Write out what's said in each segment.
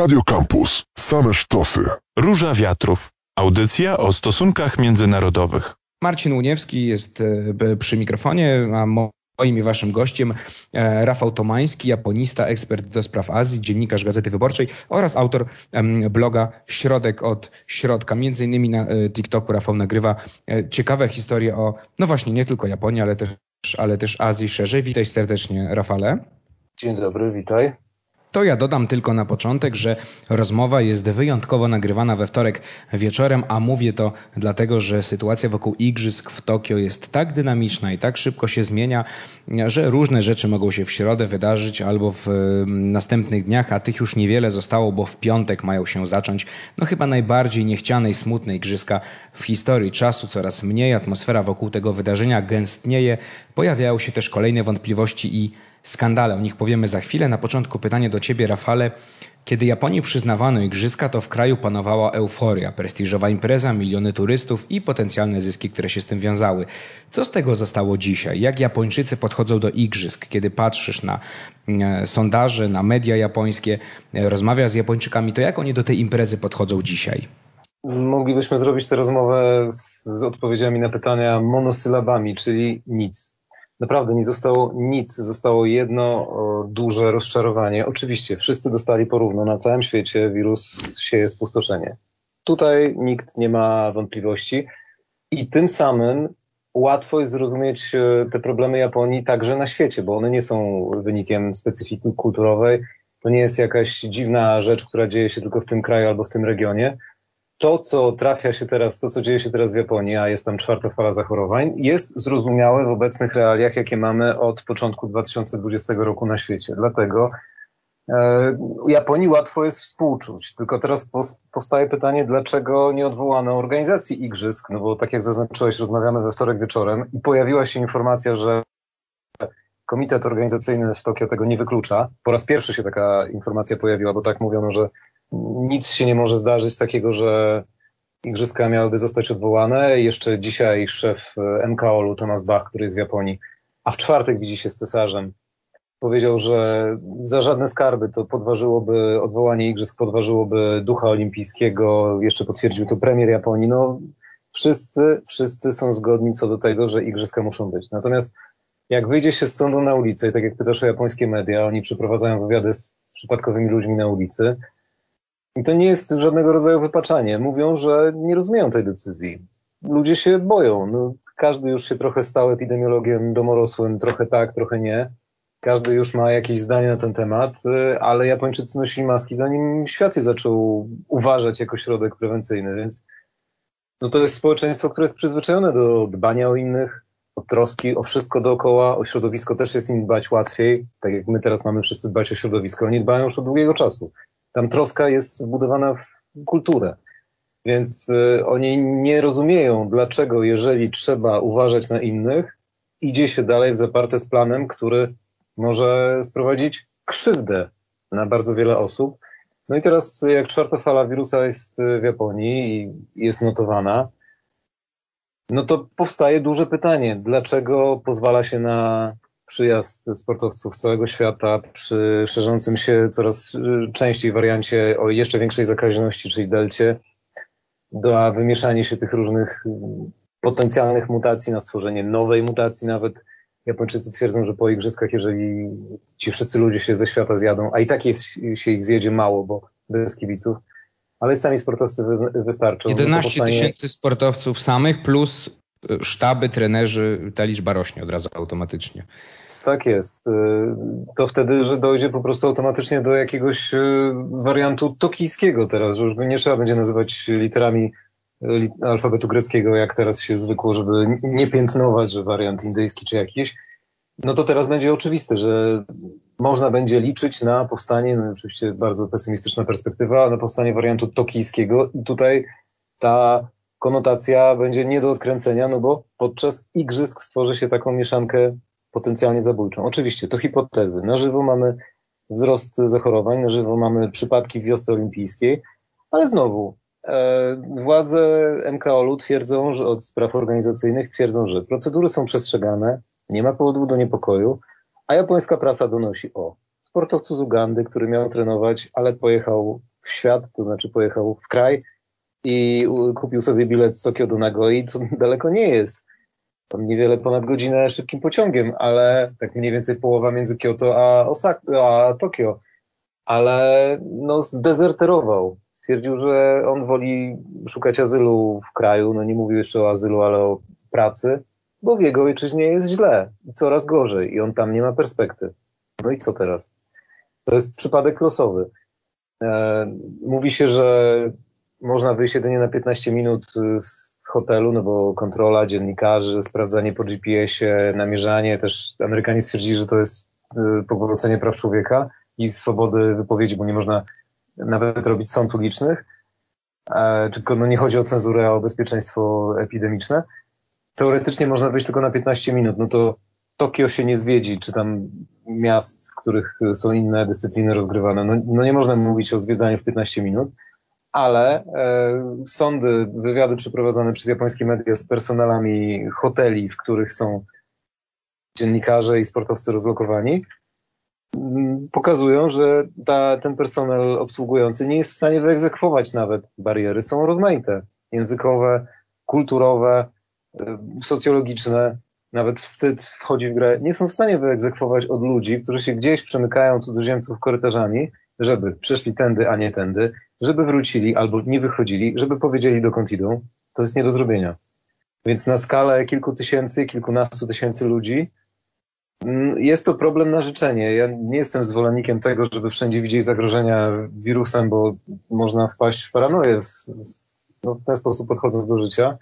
Radio Campus. Same sztosy. Róża Wiatrów. Audycja o stosunkach międzynarodowych. Marcin Łuniewski jest e, przy mikrofonie, a moim i waszym gościem e, Rafał Tomański, japonista, ekspert do spraw Azji, dziennikarz Gazety Wyborczej oraz autor bloga Środek od Środka. Między innymi na e, TikToku Rafał nagrywa ciekawe historie o, no właśnie, nie tylko Japonii, ale też, ale też Azji szerzej. Witaj serdecznie, Rafale. Dzień dobry, witaj. To ja dodam tylko na początek, że rozmowa jest wyjątkowo nagrywana we wtorek wieczorem, a mówię to dlatego, że sytuacja wokół igrzysk w Tokio jest tak dynamiczna i tak szybko się zmienia, że różne rzeczy mogą się w środę wydarzyć albo w mm, następnych dniach, a tych już niewiele zostało, bo w piątek mają się zacząć no chyba najbardziej niechciane i smutne igrzyska w historii czasu. Coraz mniej atmosfera wokół tego wydarzenia gęstnieje, pojawiają się też kolejne wątpliwości i skandale. O nich powiemy za chwilę. Na początku pytanie do Ciebie, Rafale. Kiedy Japonii przyznawano igrzyska, to w kraju panowała euforia, prestiżowa impreza, miliony turystów i potencjalne zyski, które się z tym wiązały. Co z tego zostało dzisiaj? Jak Japończycy podchodzą do igrzysk? Kiedy patrzysz na e, sondaże, na media japońskie, e, rozmawiasz z Japończykami, to jak oni do tej imprezy podchodzą dzisiaj? Moglibyśmy zrobić tę rozmowę z, z odpowiedziami na pytania monosylabami, czyli nic naprawdę nie zostało nic, zostało jedno duże rozczarowanie. Oczywiście wszyscy dostali porówno, na całym świecie wirus sieje spustoszenie. Tutaj nikt nie ma wątpliwości i tym samym łatwo jest zrozumieć e, te problemy Japonii także na świecie, bo one nie są wynikiem specyfiki kulturowej, to nie jest jakaś dziwna rzecz, która dzieje się tylko w tym kraju albo w tym regionie to, co trafia się teraz, to, co dzieje się teraz w Japonii, a jest tam czwarta fala zachorowań, jest zrozumiałe w obecnych realiach, jakie mamy od początku 2020 roku na świecie. Dlatego e, Japonii łatwo jest współczuć. Tylko teraz powstaje pytanie, dlaczego nie odwołano organizacji igrzysk, no bo tak jak zaznaczyłeś, rozmawiamy we wtorek wieczorem i pojawiła się informacja, że komitet organizacyjny w Tokio tego nie wyklucza. Po raz pierwszy się taka informacja pojawiła, bo tak mówiono, że nic się nie może zdarzyć takiego, że igrzyska miałyby zostać odwołane. Jeszcze dzisiaj szef MKOL-u, Thomas Bach, który jest w Japonii, a w czwartek widzi się z cesarzem, powiedział, że za żadne skarby to podważyłoby, odwołanie igrzysk podważyłoby ducha olimpijskiego, jeszcze potwierdził to premier Japonii. No, wszyscy, wszyscy są zgodni co do tego, że igrzyska muszą być. Natomiast jak wyjdzie się z sądu na ulicę, i tak jak pytasz o japońskie media, oni przeprowadzają wywiady z przypadkowymi ludźmi na ulicy, i to nie jest żadnego rodzaju wypaczanie. Mówią, że nie rozumieją tej decyzji. Ludzie się boją. No, każdy już się trochę stał epidemiologiem domorosłym, trochę tak, trochę nie. Każdy już ma jakieś zdanie na ten temat, y, ale Japończycy nosili maski zanim świat je zaczął uważać jako środek prewencyjny, więc no to jest społeczeństwo, które jest przyzwyczajone do dbania o innych, o troski, o wszystko dookoła, o środowisko też jest im dbać łatwiej, tak jak my teraz mamy wszyscy dbać o środowisko, oni dbają już od długiego czasu. Tam troska jest wbudowana w kulturę. Więc y, oni nie rozumieją, dlaczego, jeżeli trzeba uważać na innych, idzie się dalej w zaparte z planem, który może sprowadzić krzywdę na bardzo wiele osób. No i teraz, jak czwarta fala wirusa jest w Japonii i jest notowana, no to powstaje duże pytanie, dlaczego pozwala się na przyjazd sportowców z całego świata przy szerzącym się coraz y, częściej wariancie o jeszcze większej zakaźności, czyli delcie, do wymieszania się tych różnych y, potencjalnych mutacji na stworzenie nowej mutacji nawet. Japończycy twierdzą, że po igrzyskach, jeżeli ci wszyscy ludzie się ze świata zjadą, a i tak jest, się ich zjedzie mało, bo bez kibiców, ale sami sportowcy wy, wystarczą. 11 tysięcy sportowców samych plus sztaby, trenerzy, ta liczba rośnie od razu automatycznie. Tak jest. Y, to wtedy, że dojdzie po prostu automatycznie do jakiegoś y, wariantu tokijskiego teraz, że już nie trzeba będzie nazywać literami y, alfabetu greckiego, jak teraz się zwykło, żeby nie piętnować, że wariant indyjski czy jakiś. No to teraz będzie oczywiste, że można będzie liczyć na powstanie, no oczywiście bardzo pesymistyczna perspektywa, na powstanie wariantu tokijskiego i tutaj ta konotacja będzie nie do odkręcenia, no bo podczas igrzysk stworzy się taką mieszankę potencjalnie zabójczą. Oczywiście, to hipotezy. Na żywo mamy wzrost zachorowań, na żywo mamy przypadki w wiosce olimpijskiej, ale znowu, e, władze MKOL-u twierdzą, że od spraw organizacyjnych twierdzą, że procedury są przestrzegane, nie ma powodu do niepokoju, a japońska prasa donosi o sportowcu z Ugandy, który miał trenować, ale pojechał w świat, to znaczy pojechał w kraj i kupił sobie bilet z Tokio do Nagoi, to daleko nie jest. Tam niewiele ponad godzinę szybkim pociągiem, ale tak mniej więcej połowa między Kyoto a, Osaka, a Tokio. Ale no, zdezerterował. Stwierdził, że on woli szukać azylu w kraju. No nie mówił jeszcze o azylu, ale o pracy, bo w jego ojczyźnie jest źle i coraz gorzej i on tam nie ma perspektyw. No i co teraz? To jest przypadek losowy. E, mówi się, że można wyjść jedynie na 15 minut z hotelu, no bo kontrola dziennikarzy, sprawdzanie po GPS-ie, namierzanie. Też Amerykanie stwierdzili, że to jest e, pogwałcenie praw człowieka i swobody wypowiedzi, bo nie można nawet robić sąd ulicznych. E, tylko no nie chodzi o cenzurę, a o bezpieczeństwo epidemiczne. Teoretycznie można wyjść tylko na 15 minut. No to Tokio się nie zwiedzi, czy tam miast, w których są inne dyscypliny rozgrywane. No, no nie można mówić o zwiedzaniu w 15 minut, ale e, sądy, wywiady przeprowadzane przez japońskie media z personelami hoteli, w których są dziennikarze i sportowcy rozlokowani, mm, pokazują, że ta, ten personel obsługujący nie jest w stanie wyegzekwować nawet. Bariery. Są rozmaite, językowe, kulturowe, e, socjologiczne, nawet wstyd wchodzi w grę, nie są w stanie wyegzekwować od ludzi, którzy się gdzieś przemykają cudzoziemców korytarzami, żeby przeszli tędy, a nie tędy, żeby wrócili albo nie wychodzili, żeby powiedzieli dokąd idą. To jest nie do zrobienia. Więc na skalę kilku tysięcy, kilkunastu tysięcy ludzi mm, jest to problem na życzenie. Ja nie jestem zwolennikiem tego, żeby wszędzie widzieć zagrożenia wirusem, bo można wpaść w paranoję no, w ten sposób podchodząc do życia.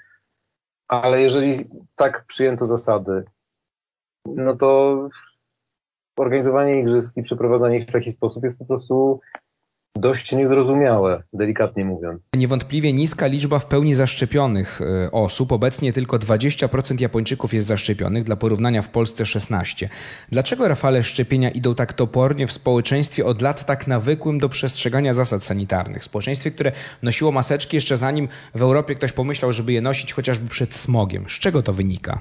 Ale jeżeli tak przyjęto zasady, no to organizowanie igrzysk i przeprowadzanie ich w taki sposób jest po prostu dość niezrozumiałe, delikatnie mówiąc. Niewątpliwie niska liczba w pełni zaszczepionych e, osób. Obecnie tylko 20% Japończyków jest zaszczepionych, dla porównania w Polsce 16%. Dlaczego, Rafale, szczepienia idą tak topornie w społeczeństwie od lat tak nawykłym do przestrzegania zasad sanitarnych? Społeczeństwie, które nosiło maseczki jeszcze zanim w Europie ktoś pomyślał, żeby je nosić chociażby przed smogiem. Z czego to wynika?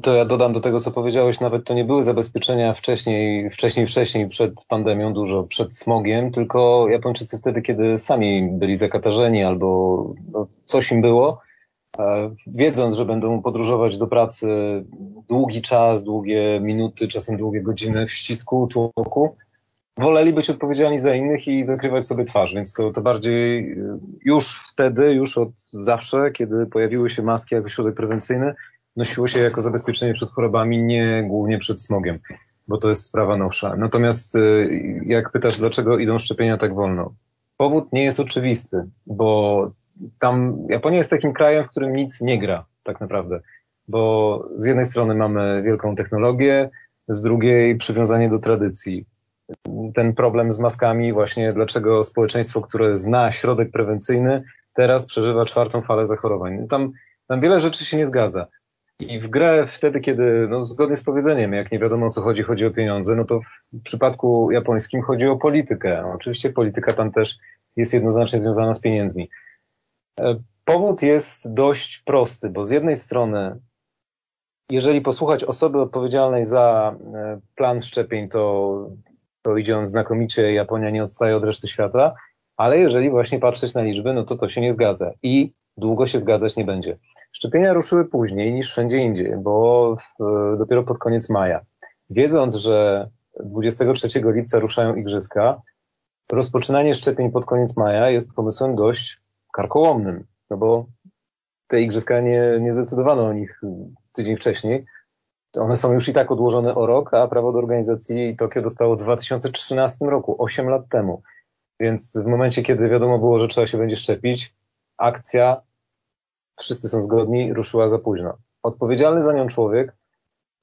To ja dodam do tego, co powiedziałeś, nawet to nie były zabezpieczenia wcześniej, wcześniej, wcześniej przed pandemią, dużo przed smogiem, tylko Japończycy wtedy, kiedy sami byli zakatarzeni albo no, coś im było, e, wiedząc, że będą podróżować do pracy długi czas, długie minuty, czasem długie godziny w ścisku, tłoku, woleli być odpowiedzialni za innych i zakrywać sobie twarz, więc to, to bardziej już wtedy, już od zawsze, kiedy pojawiły się maski jako środek prewencyjny, nosiło się jako zabezpieczenie przed chorobami, nie głównie przed smogiem, bo to jest sprawa nowsza. Natomiast y, jak pytasz, dlaczego idą szczepienia tak wolno? Powód nie jest oczywisty, bo tam Japonia jest takim krajem, w którym nic nie gra, tak naprawdę. Bo z jednej strony mamy wielką technologię, z drugiej przywiązanie do tradycji. Ten problem z maskami, właśnie dlaczego społeczeństwo, które zna środek prewencyjny, teraz przeżywa czwartą falę zachorowań. Tam, tam wiele rzeczy się nie zgadza. I w grę wtedy, kiedy, no, zgodnie z powiedzeniem, jak nie wiadomo o co chodzi, chodzi o pieniądze, no to w przypadku japońskim chodzi o politykę. Oczywiście polityka tam też jest jednoznacznie związana z pieniędzmi. E, powód jest dość prosty, bo z jednej strony, jeżeli posłuchać osoby odpowiedzialnej za e, plan szczepień, to, to idzie on znakomicie, Japonia nie odstaje od reszty świata, ale jeżeli właśnie patrzeć na liczby, no to to się nie zgadza i długo się zgadzać nie będzie. Szczepienia ruszyły później niż wszędzie indziej, bo w, dopiero pod koniec maja. Wiedząc, że 23 lipca ruszają igrzyska, rozpoczynanie szczepień pod koniec maja jest pomysłem dość karkołomnym, no bo te igrzyska nie, nie zdecydowano o nich tydzień wcześniej. One są już i tak odłożone o rok, a prawo do organizacji Tokio dostało w 2013 roku, 8 lat temu. Więc w momencie, kiedy wiadomo było, że trzeba się będzie szczepić, akcja wszyscy są zgodni, ruszyła za późno. Odpowiedzialny za nią człowiek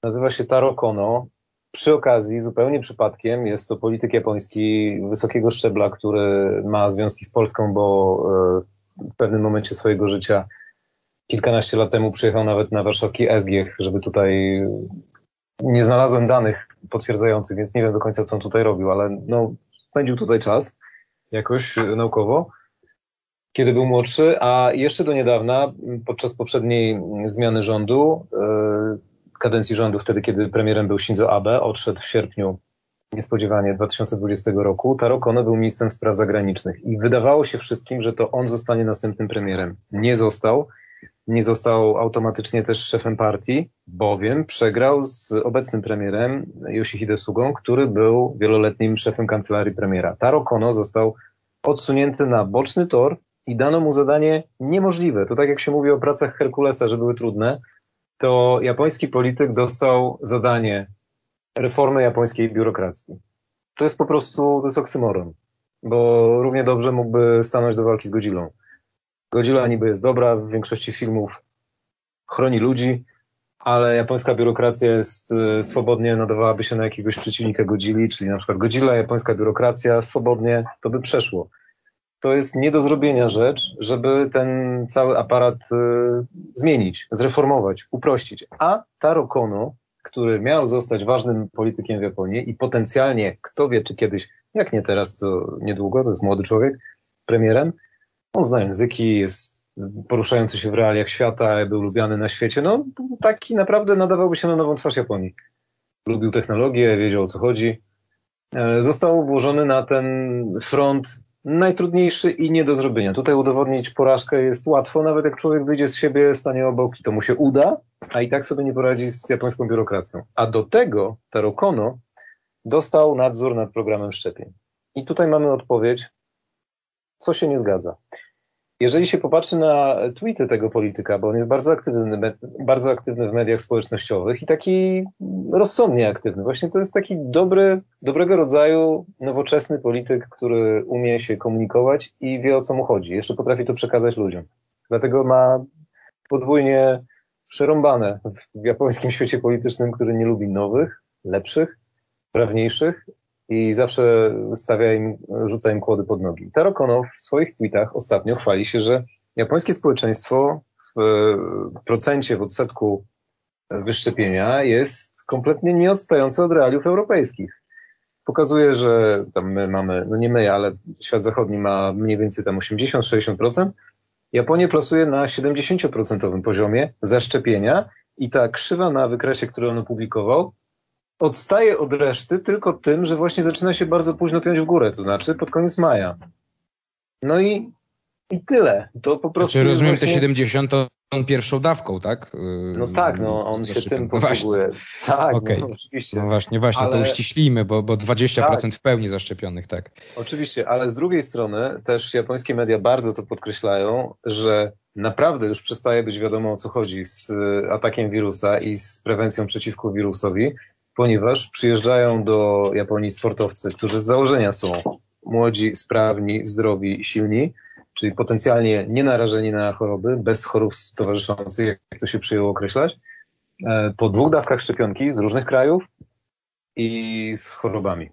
nazywa się Taro Kono. Przy okazji, zupełnie przypadkiem, jest to polityk japoński wysokiego szczebla, który ma związki z Polską, bo e, w pewnym momencie swojego życia kilkanaście lat temu przyjechał nawet na warszawski SGH, żeby tutaj nie znalazłem danych potwierdzających, więc nie wiem do końca, co on tutaj robił, ale no, spędził tutaj czas jakoś naukowo kiedy był młodszy, a jeszcze do niedawna, podczas poprzedniej zmiany rządu, e, kadencji rządu, wtedy kiedy premierem był Shinzo Abe, odszedł w sierpniu niespodziewanie 2020 roku, Taro Kono był ministrem spraw zagranicznych i wydawało się wszystkim, że to on zostanie następnym premierem. Nie został. Nie został automatycznie też szefem partii, bowiem przegrał z obecnym premierem Yoshihide Sugą, który był wieloletnim szefem kancelarii premiera. Taro Kono został odsunięty na boczny tor i dano mu zadanie niemożliwe. To tak jak się mówi o pracach Herkulesa, że były trudne, to japoński polityk dostał zadanie reformy japońskiej biurokracji. To jest po prostu, to jest oksymoron, bo równie dobrze mógłby stanąć do walki z Godzillą. Godzilla niby jest dobra, w większości filmów chroni ludzi, ale japońska biurokracja jest y, swobodnie nadawałaby się na jakiegoś przeciwnika Godzilli, czyli na przykład Godzilla, japońska biurokracja, swobodnie to by przeszło. To jest nie do zrobienia rzecz, żeby ten cały aparat y, zmienić, zreformować, uprościć. A Taro Kono, który miał zostać ważnym politykiem w Japonii i potencjalnie, kto wie, czy kiedyś, jak nie teraz, to niedługo, to jest młody człowiek, premierem, on zna języki, jest poruszający się w realiach świata, był lubiany na świecie. No, taki naprawdę nadawałby się na nową twarz Japonii. Lubił technologię, wiedział o co chodzi. E, został włożony na ten front najtrudniejszy i nie do zrobienia. Tutaj udowodnić porażkę jest łatwo, nawet jak człowiek wyjdzie z siebie, stanie obok i to mu się uda, a i tak sobie nie poradzi z japońską biurokracją. A do tego Taro Kono dostał nadzór nad programem szczepień. I tutaj mamy odpowiedź, co się nie zgadza. Jeżeli się popatrzy na tweety tego polityka, bo on jest bardzo aktywny, bardzo aktywny w mediach społecznościowych i taki rozsądnie aktywny. Właśnie to jest taki dobry, dobrego rodzaju nowoczesny polityk, który umie się komunikować i wie o co mu chodzi. Jeszcze potrafi to przekazać ludziom. Dlatego ma podwójnie przerąbane w japońskim świecie politycznym, który nie lubi nowych, lepszych, prawniejszych i zawsze stawia im, rzuca im kłody pod nogi. Taro Kono w swoich tweetach ostatnio chwali się, że japońskie społeczeństwo w procencie, w odsetku wyszczepienia jest kompletnie nieodstające od realiów europejskich. Pokazuje, że tam my mamy, no nie my, ale świat zachodni ma mniej więcej tam 80-60%. Japonia plasuje na 70% poziomie zaszczepienia i ta krzywa na wykresie, który on opublikował, odstaje od reszty tylko tym, że właśnie zaczyna się bardzo późno piąć w górę, to znaczy pod koniec maja. No i, i tyle. To po prostu. Znaczy, rozumiem właśnie... te 70 pierwszą dawką, tak? No tak, no on się tym no posługuje. Tak, okay. no, oczywiście. No właśnie, właśnie, ale... to uściślimy, bo, bo 20% tak. w pełni zaszczepionych, tak. Oczywiście, ale z drugiej strony też japońskie media bardzo to podkreślają, że naprawdę już przestaje być wiadomo o co chodzi z atakiem wirusa i z prewencją przeciwko wirusowi, ponieważ przyjeżdżają do Japonii sportowcy, którzy z założenia są młodzi, sprawni, zdrowi, silni, czyli potencjalnie nie narażeni na choroby, bez chorób towarzyszących, jak to się przyjęło określać, e, po dwóch dawkach szczepionki z różnych krajów i z chorobami.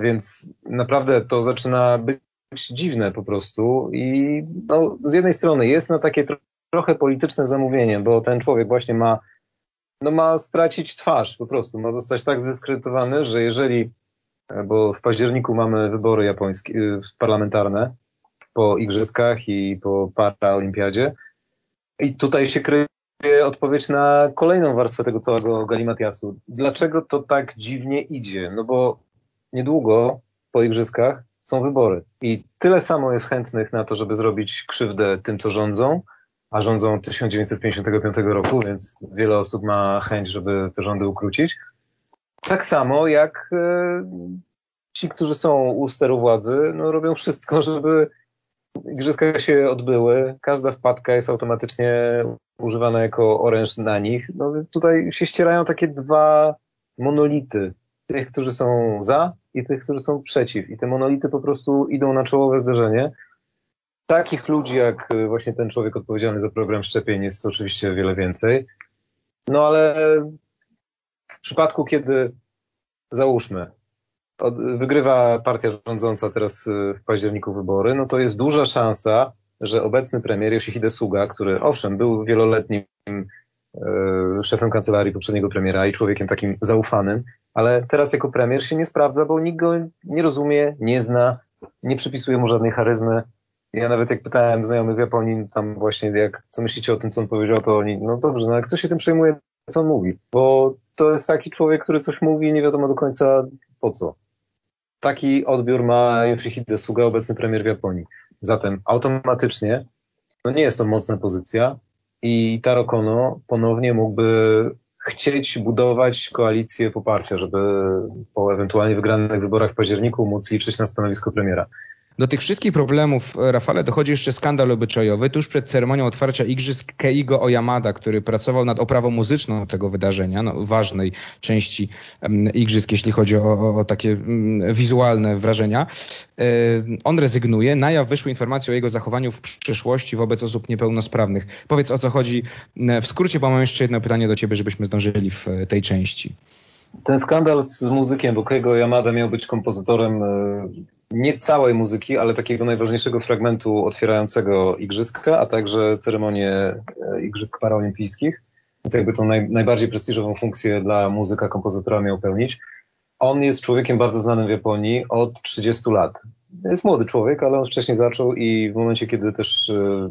Więc naprawdę to zaczyna być dziwne po prostu i no, z jednej strony jest na takie trochę polityczne zamówienie, bo ten człowiek właśnie ma no ma stracić twarz po prostu, ma zostać tak zdyskredytowany, że jeżeli, e, bo w październiku mamy wybory japońskie, e, parlamentarne po igrzyskach i po paraolimpiadzie i tutaj się kryje odpowiedź na kolejną warstwę tego całego galimatiasu. Dlaczego to tak dziwnie idzie? No bo niedługo po igrzyskach są wybory i tyle samo jest chętnych na to, żeby zrobić krzywdę tym, co rządzą, a rządzą od 1955 roku, więc wiele osób ma chęć, żeby te rządy ukrócić. Tak samo jak e, ci, którzy są u steru władzy, no, robią wszystko, żeby igrzyska się odbyły. Każda wpadka jest automatycznie używana jako oręż na nich. No, tutaj się ścierają takie dwa monolity. Tych, którzy są za i tych, którzy są przeciw. I te monolity po prostu idą na czołowe zderzenie takich ludzi jak y, właśnie ten człowiek odpowiedzialny za program szczepień jest oczywiście wiele więcej. No ale w przypadku, kiedy załóżmy, wygrywa partia rządząca teraz y, w październiku wybory, no to jest duża szansa, że obecny premier Yoshihide Suga, który owszem był wieloletnim y, szefem kancelarii poprzedniego premiera i człowiekiem takim zaufanym, ale teraz jako premier się nie sprawdza, bo nikt go nie rozumie, nie zna, nie przypisuje mu żadnej charyzmy, ja nawet jak pytałem znajomych w Japonii, tam właśnie jak, co myślicie o tym, co on powiedział, to oni, no dobrze, no ale kto się tym przejmuje, co on mówi? Bo to jest taki człowiek, który coś mówi i nie wiadomo do końca po co. Taki odbiór ma Yoshihide Suga, obecny premier w Japonii. Zatem automatycznie no nie jest to mocna pozycja i Taro Kono ponownie mógłby chcieć budować koalicję poparcia, żeby po ewentualnie wygranych wyborach w październiku móc liczyć na stanowisko premiera. Do tych wszystkich problemów, e, Rafale, dochodzi jeszcze skandal obyczajowy. Tuż przed ceremonią otwarcia igrzysk Keigo Oyamada, który pracował nad oprawą muzyczną tego wydarzenia, no, ważnej części igrzysk, jeśli chodzi o, o, o takie um, wizualne wrażenia, e, on rezygnuje. Na jaw wyszły informacje o jego zachowaniu w przyszłości wobec osób niepełnosprawnych. Powiedz o co chodzi w skrócie, bo mam jeszcze jedno pytanie do ciebie, żebyśmy zdążyli w tej części. Ten skandal z muzykiem, bo Keigo Yamada miał być kompozytorem nie całej muzyki, ale takiego najważniejszego fragmentu otwierającego igrzyska, a także ceremonię e, igrzysk paraolimpijskich. Więc jakby tą naj, najbardziej prestiżową funkcję dla muzyka, kompozytora miał pełnić. On jest człowiekiem bardzo znanym w Japonii od 30 lat. Jest młody człowiek, ale on wcześniej zaczął i w momencie, kiedy też e,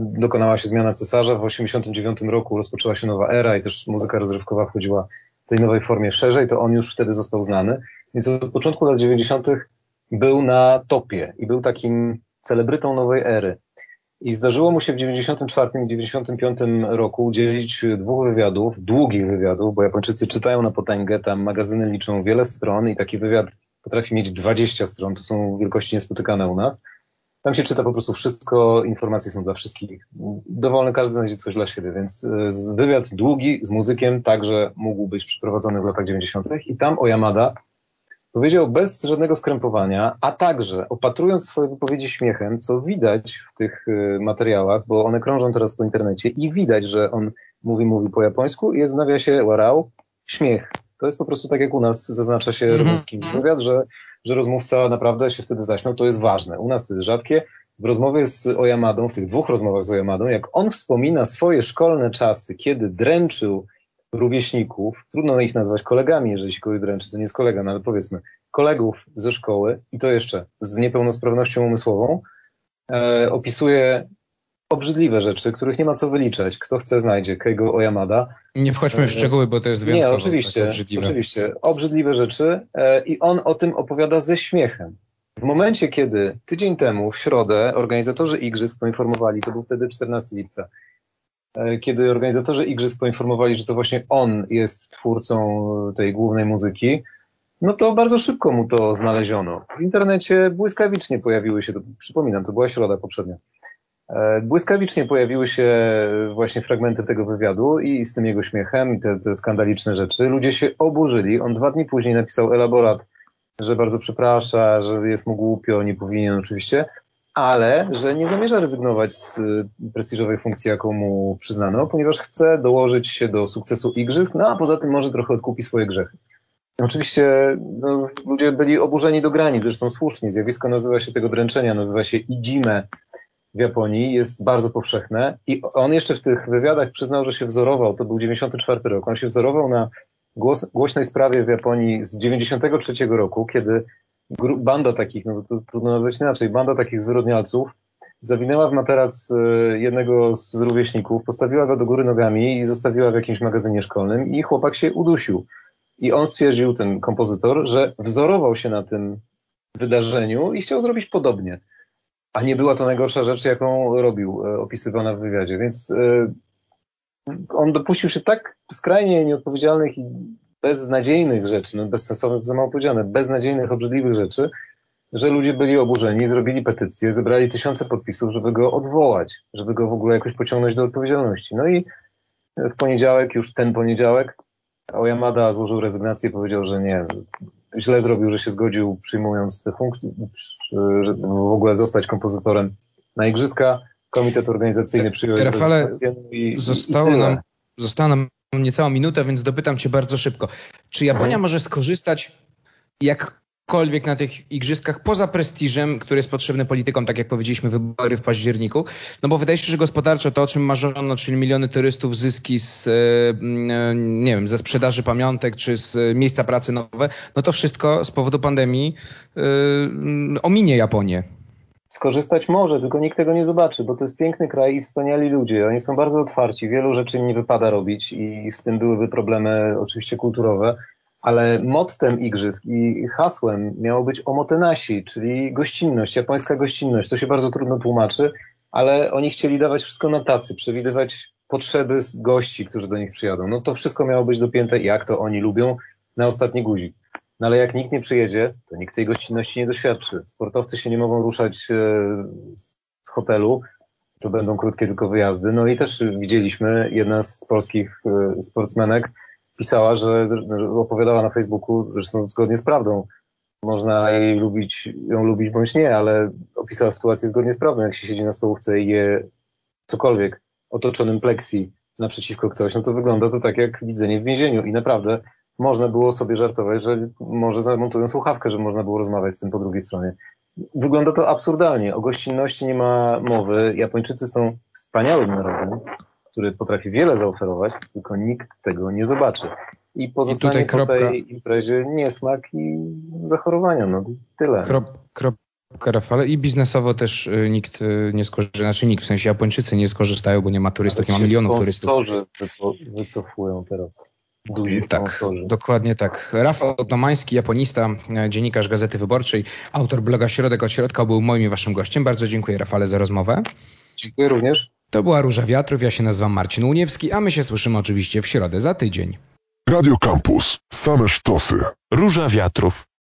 dokonała się zmiana cesarza, w 89 roku rozpoczęła się nowa era i też muzyka rozrywkowa wchodziła w tej nowej formie szerzej, to on już wtedy został znany. Więc od początku lat 90 był na topie i był takim celebrytą nowej ery. I zdarzyło mu się w 94 i 95 roku udzielić dwóch wywiadów, długich wywiadów, bo Japończycy czytają na potęgę, tam magazyny liczą wiele stron i taki wywiad potrafi mieć 20 stron, to są wielkości niespotykane u nas. Tam się czyta po prostu wszystko, informacje są dla wszystkich. Dowolny każdy znajdzie coś dla siebie, więc e, wywiad długi z muzykiem także mógł być przeprowadzony w latach 90. i tam o Yamada Powiedział bez żadnego skrępowania, a także opatrując swoje wypowiedzi śmiechem, co widać w tych y, materiałach, bo one krążą teraz po internecie i widać, że on mówi, mówi po japońsku i jest w nawiasie warał, śmiech. To jest po prostu tak jak u nas zaznacza się mm -hmm. wywiad, że, że rozmówca naprawdę się wtedy zaśmiał. To jest ważne. U nas to jest rzadkie. W rozmowie z Oyamadą, w tych dwóch rozmowach z Oyamadą, jak on wspomina swoje szkolne czasy, kiedy dręczył rówieśników, trudno ich nazwać kolegami, jeżeli się kogoś dręczy, to nie jest kolega, no ale powiedzmy, kolegów ze szkoły i to jeszcze z niepełnosprawnością umysłową, e, opisuje obrzydliwe rzeczy, których nie ma co wyliczać. Kto chce, znajdzie. Keigo Oyamada. Nie wchodźmy w e, szczegóły, bo to jest wyjątkowo Nie, oczywiście, obrzydliwe. oczywiście. Obrzydliwe rzeczy e, i on o tym opowiada ze śmiechem. W momencie, kiedy tydzień temu, w środę, organizatorzy igrzysk poinformowali, to był wtedy 14 lipca, kiedy organizatorzy igrzysk poinformowali, że to właśnie on jest twórcą tej głównej muzyki, no to bardzo szybko mu to znaleziono. W internecie błyskawicznie pojawiły się, to przypominam, to była środa poprzednia, e, błyskawicznie pojawiły się właśnie fragmenty tego wywiadu i z tym jego śmiechem i te, te skandaliczne rzeczy. Ludzie się oburzyli. On dwa dni później napisał elaborat, że bardzo przeprasza, że jest mu głupio, nie powinien oczywiście, ale że nie zamierza rezygnować z y, prestiżowej funkcji, jaką mu przyznano, ponieważ chce dołożyć się do sukcesu igrzysk, no a poza tym może trochę odkupi swoje grzechy. Oczywiście no, ludzie byli oburzeni do granic, zresztą słusznie. Zjawisko nazywa się tego dręczenia, nazywa się ijime w Japonii, jest bardzo powszechne i on jeszcze w tych wywiadach przyznał, że się wzorował, to był 94 rok, on się wzorował na głos, głośnej sprawie w Japonii z 93 roku, kiedy banda takich, no to trudno nazwać inaczej, banda takich zwyrodnialców zawinęła w materac e, jednego z rówieśników, postawiła go do góry nogami i zostawiła w jakimś magazynie szkolnym i chłopak się udusił. I on stwierdził, ten kompozytor, że wzorował się na tym wydarzeniu i chciał zrobić podobnie. A nie była to najgorsza rzecz, jaką robił, e, opisywana w wywiadzie. Więc e, on dopuścił się tak skrajnie nieodpowiedzialnych i beznadziejnych rzeczy, no bezsensownych to za mało powiedziane, beznadziejnych, obrzydliwych rzeczy, że ludzie byli oburzeni, zrobili petycję, zebrali tysiące podpisów, żeby go odwołać, żeby go w ogóle jakoś pociągnąć do odpowiedzialności. No i w poniedziałek, już ten poniedziałek, Oyamada złożył rezygnację i powiedział, że nie, źle zrobił, że się zgodził przyjmując te funkcje, żeby w ogóle zostać kompozytorem na igrzyska. Komitet organizacyjny przyjął Rafale, i, zostało i nam, została nam niecałą minutę, więc dopytam cię bardzo szybko. Czy Japonia może skorzystać jakkolwiek na tych igrzyskach poza prestiżem, który jest potrzebny politykom, tak jak powiedzieliśmy, wybory w październiku? No bo wydaje się, że gospodarczo to, o czym marzono, czyli miliony turystów, zyski z, e, nie wiem, ze sprzedaży pamiątek czy z miejsca pracy nowe, no to wszystko z powodu pandemii ominie Japonię. Skorzystać może, tylko nikt tego nie zobaczy, bo to jest piękny kraj i wspaniali ludzie. Oni są bardzo otwarci, wielu rzeczy nie wypada robić i z tym byłyby problemy oczywiście kulturowe, Ale mottem igrzysk i hasłem miało być omotenasi, czyli gościnność, japońska gościnność. To się bardzo trudno tłumaczy, ale oni chcieli dawać wszystko na tacy, przewidywać potrzeby gości, którzy do nich przyjadą. No to wszystko miało być dopięte, jak to oni lubią, na ostatni guzik. No ale jak nikt nie przyjedzie, to nikt tej gościnności nie doświadczy. Sportowcy się nie mogą ruszać e, z hotelu, to będą krótkie tylko wyjazdy. No i też widzieliśmy, jedna z polskich e, sportsmenek pisała, że opowiadała na Facebooku, zresztą zgodnie z prawdą, można jej lubić, ją lubić bądź nie, ale opisała sytuację zgodnie z prawdą, jak się siedzi na stołówce i je cokolwiek otoczonym pleksji naprzeciwko ktoś, no to wygląda to tak jak widzenie w więzieniu i naprawdę można było sobie żartować, że może zamontują słuchawkę, że można było rozmawiać z tym po drugiej stronie. Wygląda to absurdalnie. O gościnności nie ma mowy. Japończycy są wspaniałym narodem, który potrafi wiele zaoferować, tylko nikt tego nie zobaczy. I pozostanie I po tej imprezie niesmak i zachorowania. No tyle. Krop, kropka, Rafale. I biznesowo też y, nikt y, nie skorzysta, znaczy nikt, w sensie Japończycy nie skorzystają, bo nie ma turystów, nie ma milionów turystów. wycofują teraz. Duzi tak, dokładnie tak. Rafał Domański, japonista, e, dziennikarz Gazety Wyborczej, autor bloga Środek od Środka, był moim i waszym gościem. Bardzo dziękuję Rafale za rozmowę. Dziękuję również. To była Róża Wiatrów, ja się nazywam Marcin Uniewski, a my się słyszymy oczywiście w środę za tydzień. Radio Campus. Same sztosy. Róża Wiatrów.